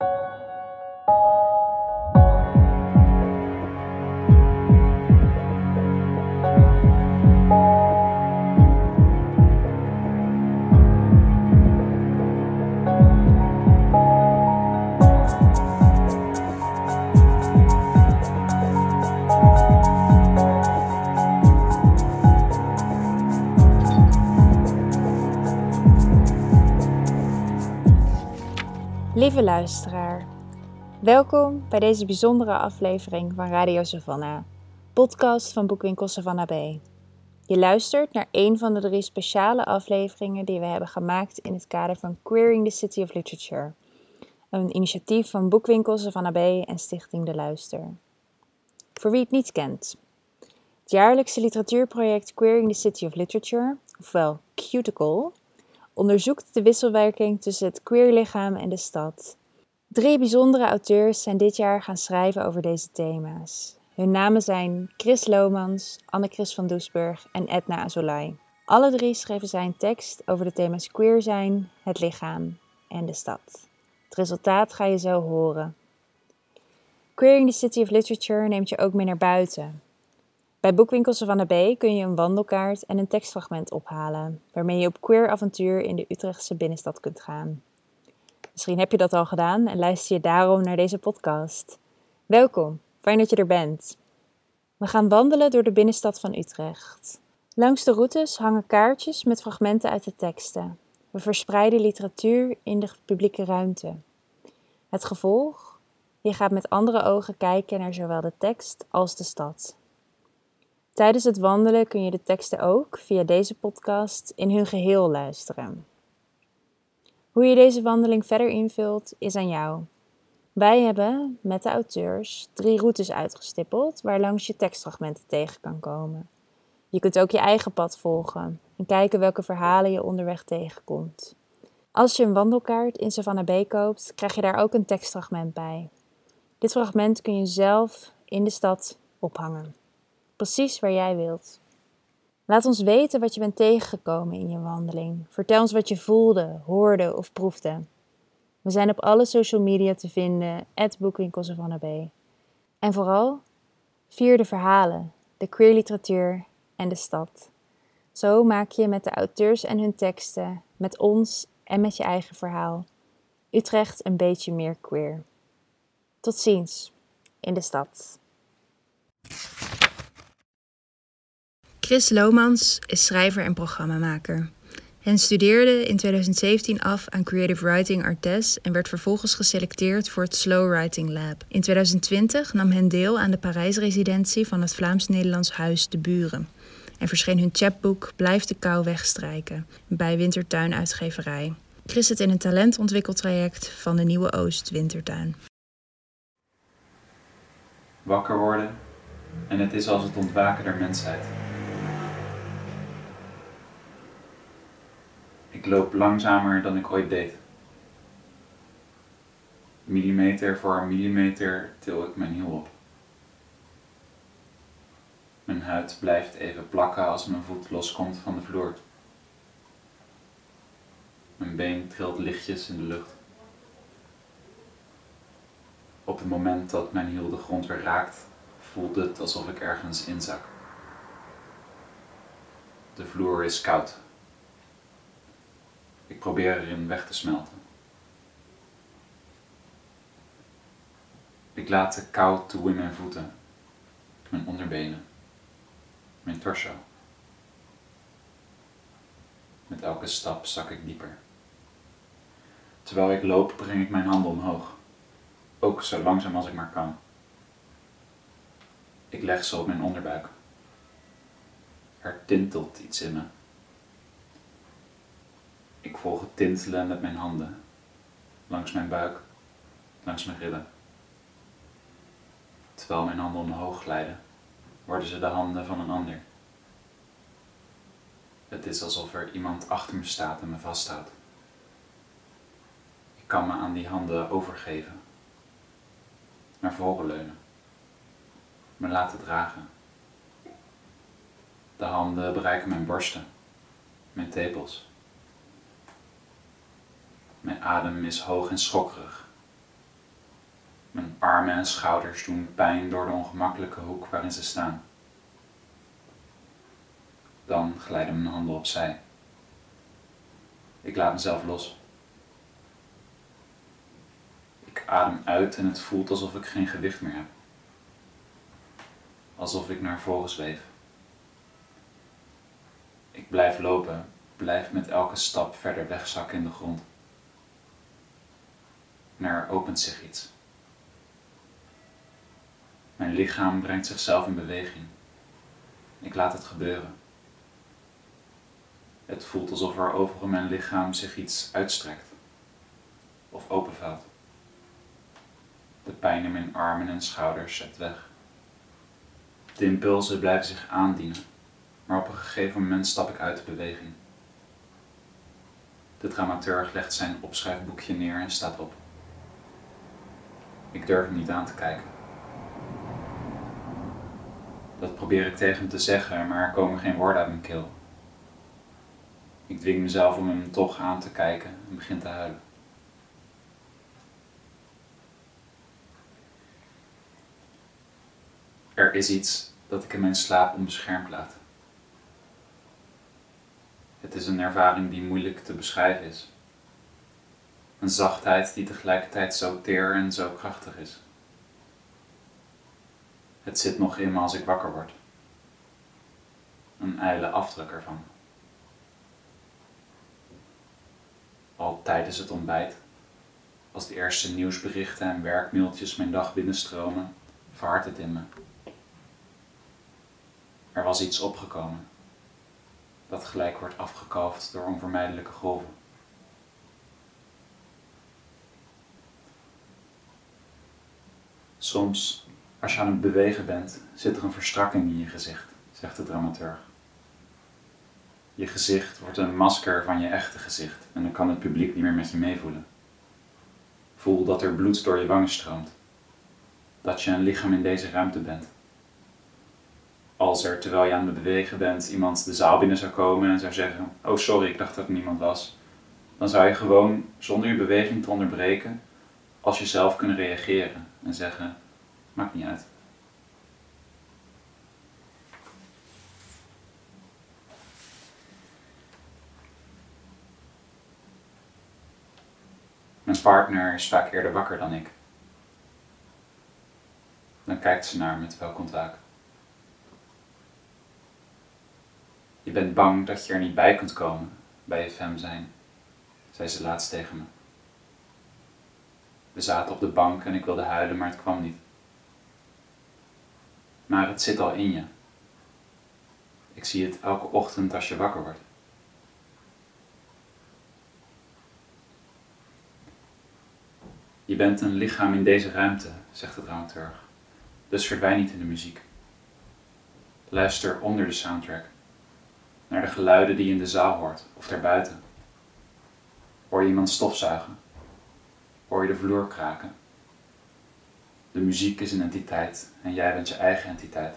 you Lieve luisteraar, welkom bij deze bijzondere aflevering van Radio Savannah, podcast van Boekwinkel Savannah B. Je luistert naar een van de drie speciale afleveringen die we hebben gemaakt in het kader van Queering the City of Literature, een initiatief van Boekwinkel Savannah B en Stichting De Luister. Voor wie het niet kent, het jaarlijkse literatuurproject Queering the City of Literature, ofwel Cuticle, onderzoekt de wisselwerking tussen het queerlichaam en de stad. Drie bijzondere auteurs zijn dit jaar gaan schrijven over deze thema's. Hun namen zijn Chris Lomans, Anne-Chris van Doesburg en Edna Azolai. Alle drie schreven zij een tekst over de thema's queer zijn, het lichaam en de stad. Het resultaat ga je zo horen. Queering the City of Literature neemt je ook mee naar buiten, bij boekwinkels van B kun je een wandelkaart en een tekstfragment ophalen, waarmee je op queer avontuur in de Utrechtse binnenstad kunt gaan. Misschien heb je dat al gedaan en luister je daarom naar deze podcast. Welkom, fijn dat je er bent. We gaan wandelen door de binnenstad van Utrecht. Langs de routes hangen kaartjes met fragmenten uit de teksten. We verspreiden literatuur in de publieke ruimte. Het gevolg? Je gaat met andere ogen kijken naar zowel de tekst als de stad. Tijdens het wandelen kun je de teksten ook via deze podcast in hun geheel luisteren. Hoe je deze wandeling verder invult is aan jou. Wij hebben met de auteurs drie routes uitgestippeld waar langs je tekstfragmenten tegen kan komen. Je kunt ook je eigen pad volgen en kijken welke verhalen je onderweg tegenkomt. Als je een wandelkaart in Savannah B koopt, krijg je daar ook een tekstfragment bij. Dit fragment kun je zelf in de stad ophangen precies waar jij wilt. Laat ons weten wat je bent tegengekomen in je wandeling. Vertel ons wat je voelde, hoorde of proefde. We zijn op alle social media te vinden, Boekwinkels van B. En vooral, vier de verhalen, de queer literatuur en de stad. Zo maak je met de auteurs en hun teksten, met ons en met je eigen verhaal, Utrecht een beetje meer queer. Tot ziens in de stad. Chris Lomans is schrijver en programmamaker. Hij studeerde in 2017 af aan Creative Writing Artes en werd vervolgens geselecteerd voor het Slow Writing Lab. In 2020 nam hen deel aan de Parijsresidentie van het Vlaams-Nederlands Huis De Buren en verscheen hun chapboek Blijf de kou wegstrijken bij Wintertuin Uitgeverij. Chris zit in een talentontwikkeltraject van de Nieuwe Oost Wintertuin. Wakker worden en het is als het ontwaken der mensheid. Ik loop langzamer dan ik ooit deed. Millimeter voor millimeter til ik mijn hiel op. Mijn huid blijft even plakken als mijn voet loskomt van de vloer. Mijn been trilt lichtjes in de lucht. Op het moment dat mijn hiel de grond weer raakt, voelt het alsof ik ergens inzak. De vloer is koud. Ik probeer erin weg te smelten. Ik laat de kou toe in mijn voeten, mijn onderbenen, mijn torso. Met elke stap zak ik dieper. Terwijl ik loop, breng ik mijn handen omhoog, ook zo langzaam als ik maar kan. Ik leg ze op mijn onderbuik. Er tintelt iets in me. Ik volg het tintelen met mijn handen, langs mijn buik, langs mijn ribben. Terwijl mijn handen omhoog glijden, worden ze de handen van een ander. Het is alsof er iemand achter me staat en me vasthoudt. Ik kan me aan die handen overgeven, naar voren leunen, me laten dragen. De handen bereiken mijn borsten, mijn tepels. Mijn adem is hoog en schokkerig. armen en schouders doen pijn door de ongemakkelijke hoek waarin ze staan. Dan glijden mijn handen opzij. Ik laat mezelf los. Ik adem uit en het voelt alsof ik geen gewicht meer heb. Alsof ik naar voren zweef. Ik blijf lopen, blijf met elke stap verder wegzakken in de grond. Er opent zich iets. Mijn lichaam brengt zichzelf in beweging. Ik laat het gebeuren. Het voelt alsof er over mijn lichaam zich iets uitstrekt of openvalt. De pijn in mijn armen en schouders zet weg. De impulsen blijven zich aandienen, maar op een gegeven moment stap ik uit de beweging. De dramaturg legt zijn opschrijfboekje neer en staat op. Ik durf hem niet aan te kijken. Dat probeer ik tegen hem te zeggen, maar er komen geen woorden uit mijn keel. Ik dwing mezelf om hem toch aan te kijken en begin te huilen. Er is iets dat ik in mijn slaap onbeschermd laat. Het is een ervaring die moeilijk te beschrijven is. Een zachtheid die tegelijkertijd zo teer en zo krachtig is. Het zit nog in me als ik wakker word. Een ijle afdruk ervan. Al tijdens het ontbijt, als de eerste nieuwsberichten en werkmailtjes mijn dag binnenstromen, verhardt het in me. Er was iets opgekomen, dat gelijk wordt afgekalfd door onvermijdelijke golven. Soms, als je aan het bewegen bent, zit er een verstrakking in je gezicht, zegt de dramaturg. Je gezicht wordt een masker van je echte gezicht en dan kan het publiek niet meer met je meevoelen. Voel dat er bloed door je wangen stroomt. Dat je een lichaam in deze ruimte bent. Als er, terwijl je aan het bewegen bent, iemand de zaal binnen zou komen en zou zeggen: Oh, sorry, ik dacht dat er niemand was. Dan zou je gewoon, zonder je beweging te onderbreken, als jezelf kunnen reageren en zeggen: Maakt niet uit. Mijn partner is vaak eerder wakker dan ik. Dan kijkt ze naar me terwijl ik ontwaak. Je bent bang dat je er niet bij kunt komen bij je fem zijn, zei ze laatst tegen me. We zaten op de bank en ik wilde huilen, maar het kwam niet. Maar het zit al in je. Ik zie het elke ochtend als je wakker wordt. Je bent een lichaam in deze ruimte, zegt de dramaturg. Dus verdwijn niet in de muziek. Luister onder de soundtrack. Naar de geluiden die je in de zaal hoort of daarbuiten. Hoor je iemand stofzuigen? Hoor je de vloer kraken? De muziek is een entiteit en jij bent je eigen entiteit.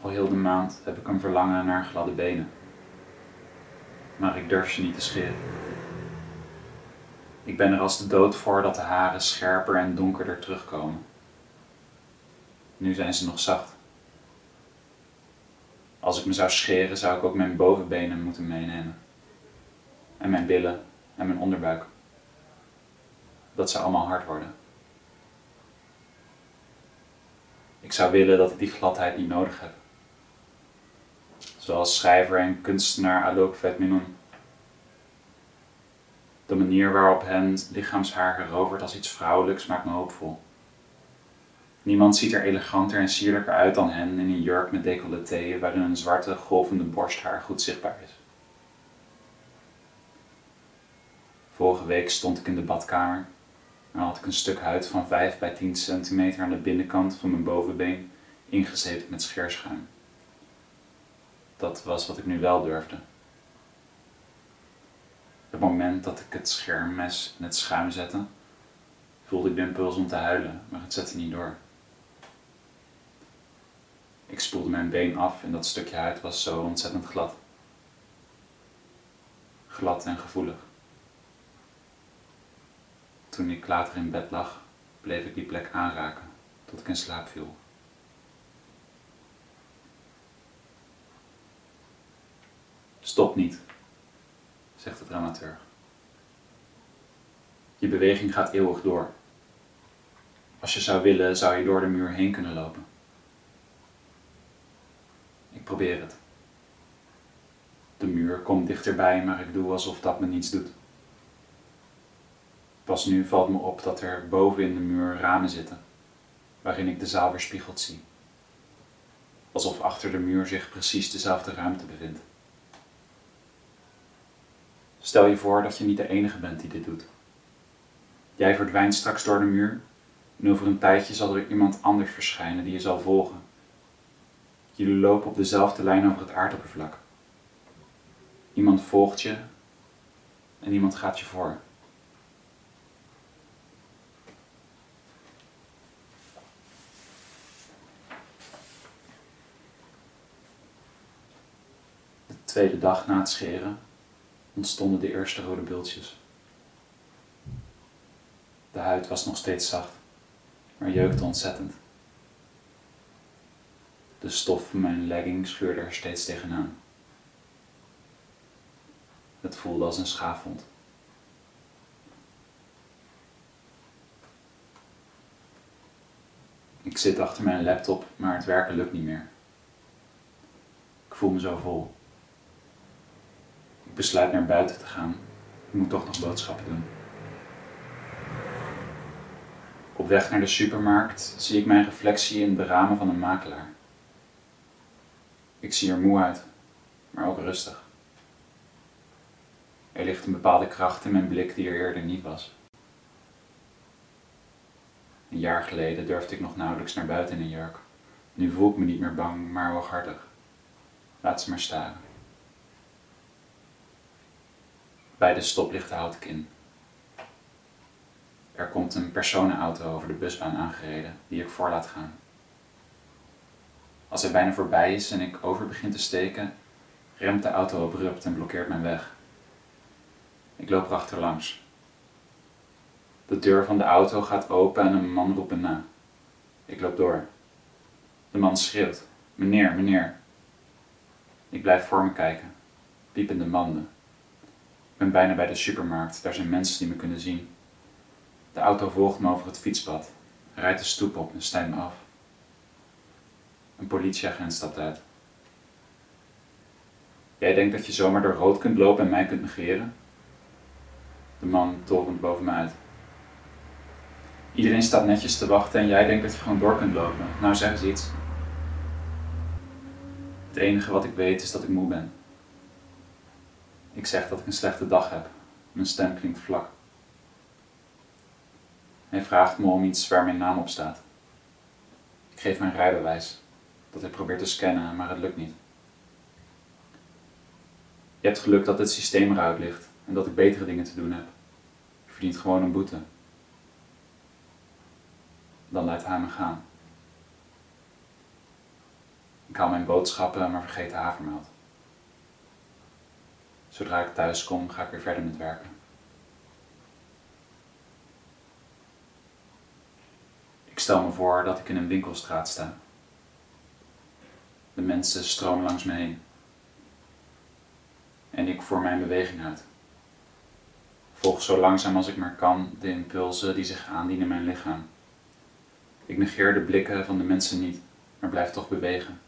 Al heel de maand heb ik een verlangen naar gladde benen maar ik durf ze niet te scheren. Ik ben er als de dood voor dat de haren scherper en donkerder terugkomen. Nu zijn ze nog zacht. Als ik me zou scheren, zou ik ook mijn bovenbenen moeten meenemen. En mijn billen en mijn onderbuik. Dat zou allemaal hard worden. Ik zou willen dat ik die gladheid niet nodig heb zoals schrijver en kunstenaar Alok Vetminon. De manier waarop hen lichaamshaar geroverd als iets vrouwelijks maakt me hoopvol. Niemand ziet er eleganter en sierlijker uit dan hen in een jurk met decolleté waarin een zwarte golvende borsthaar goed zichtbaar is. Vorige week stond ik in de badkamer en had ik een stuk huid van 5 bij 10 centimeter aan de binnenkant van mijn bovenbeen ingezeept met scheerschuim dat was wat ik nu wel durfde. Het moment dat ik het schermmes in het schuim zette, voelde ik de impuls om te huilen, maar het zette niet door. Ik spoelde mijn been af en dat stukje huid was zo ontzettend glad. glad en gevoelig. Toen ik later in bed lag, bleef ik die plek aanraken tot ik in slaap viel. Stop niet, zegt de dramaturg. Je beweging gaat eeuwig door. Als je zou willen, zou je door de muur heen kunnen lopen. Probeer het. De muur komt dichterbij, maar ik doe alsof dat me niets doet. Pas nu valt me op dat er boven in de muur ramen zitten, waarin ik de zaal weerspiegeld zie. Alsof achter de muur zich precies dezelfde ruimte bevindt. Stel je voor dat je niet de enige bent die dit doet. Jij verdwijnt straks door de muur en over een tijdje zal er iemand anders verschijnen die je zal volgen. Jullie lopen op dezelfde lijn over het aardoppervlak. Iemand volgt je en iemand gaat je voor. De tweede dag na het scheren ontstonden de eerste rode bultjes. De huid was nog steeds zacht, maar jeukte ontzettend. De stof van mijn legging scheurde er steeds tegenaan. Het voelde als een schaafwond. Ik zit achter mijn laptop, maar het werken lukt niet meer. Ik voel me zo vol. Ik besluit naar buiten te gaan. Ik moet toch nog boodschappen doen. Op weg naar de supermarkt zie ik mijn reflectie in de ramen van een makelaar. Ik zie er moe uit, maar ook rustig. Er ligt een bepaalde kracht in mijn blik die er eerder niet was. Een jaar geleden durfde ik nog nauwelijks naar buiten in een jurk. Nu voel ik me niet meer bang, maar hooghartig. Laat ze maar staren. Bij de stoplichten houd ik in. Er komt een personenauto over de busbaan aangereden, die ik voor laat gaan. Als hij bijna voorbij is en ik over begin te steken, remt de auto abrupt en blokkeert mijn weg. Ik loop erachterlangs. De deur van de auto gaat open en een man roept me na. Ik loop door. De man schreeuwt: Meneer, meneer. Ik blijf voor me kijken. Piepende banden. Ik ben bijna bij de supermarkt, daar zijn mensen die me kunnen zien. De auto volgt me over het fietspad, rijdt de stoep op en snijdt me af. Een politieagent stapt uit. Jij denkt dat je zomaar door rood kunt lopen en mij kunt negeren? De man torent boven me uit. Iedereen staat netjes te wachten en jij denkt dat je gewoon door kunt lopen. Nou, zeg eens iets. Het enige wat ik weet is dat ik moe ben. Ik zeg dat ik een slechte dag heb. Mijn stem klinkt vlak. Hij vraagt me om iets waar mijn naam op staat. Ik geef mijn rijbewijs, dat hij probeert te scannen, maar het lukt niet. Je hebt geluk dat het systeem eruit ligt en dat ik betere dingen te doen heb. Je verdient gewoon een boete. Dan laat hij me gaan. Ik haal mijn boodschappen, maar vergeet de havermout. Zodra ik thuis kom, ga ik weer verder met werken. Ik stel me voor dat ik in een winkelstraat sta. De mensen stromen langs me heen. En ik voer mijn beweging uit. Volg zo langzaam als ik maar kan de impulsen die zich aandienen in mijn lichaam. Ik negeer de blikken van de mensen niet, maar blijf toch bewegen.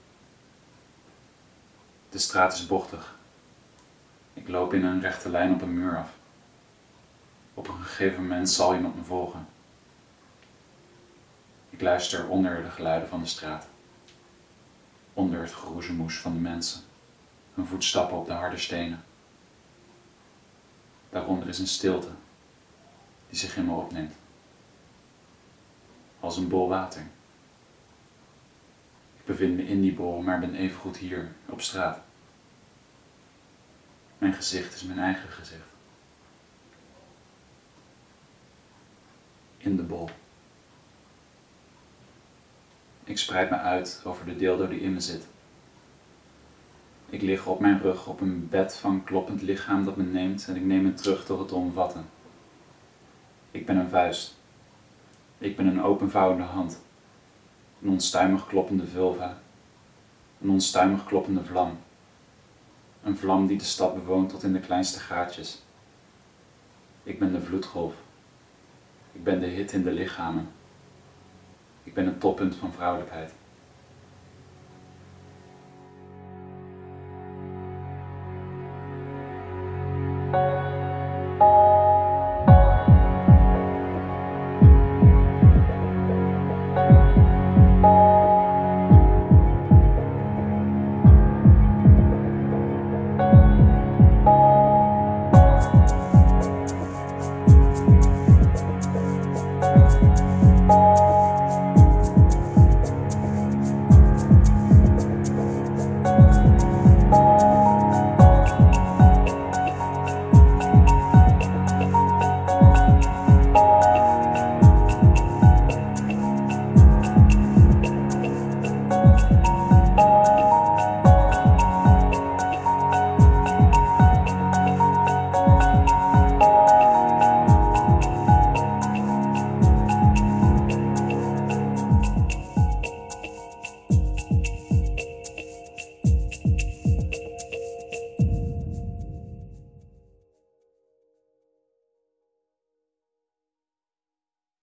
De straat is bochtig. Ik loop in een rechte lijn op een muur af. Op een gegeven moment zal iemand me volgen. Ik luister onder de geluiden van de straat. Onder het geroezemoes van de mensen. Hun voetstappen op de harde stenen. Daaronder is een stilte die zich in me opneemt. Als een bol water. Ik bevind me in die bol, maar ben evengoed hier, op straat. Mijn gezicht is mijn eigen gezicht. In de bol. Ik spreid me uit over de deeldo die in me zit. Ik lig op mijn rug op een bed van kloppend lichaam dat me neemt en ik neem het terug door het te omvatten. Ik ben een vuist. Ik ben een openvouwende hand. Een onstuimig kloppende vulva. Een onstuimig kloppende vlam. Een vlam die de stad bewoont tot in de kleinste gaatjes. Ik ben de vloedgolf. Ik ben de hit in de lichamen. Ik ben het toppunt van vrouwelijkheid.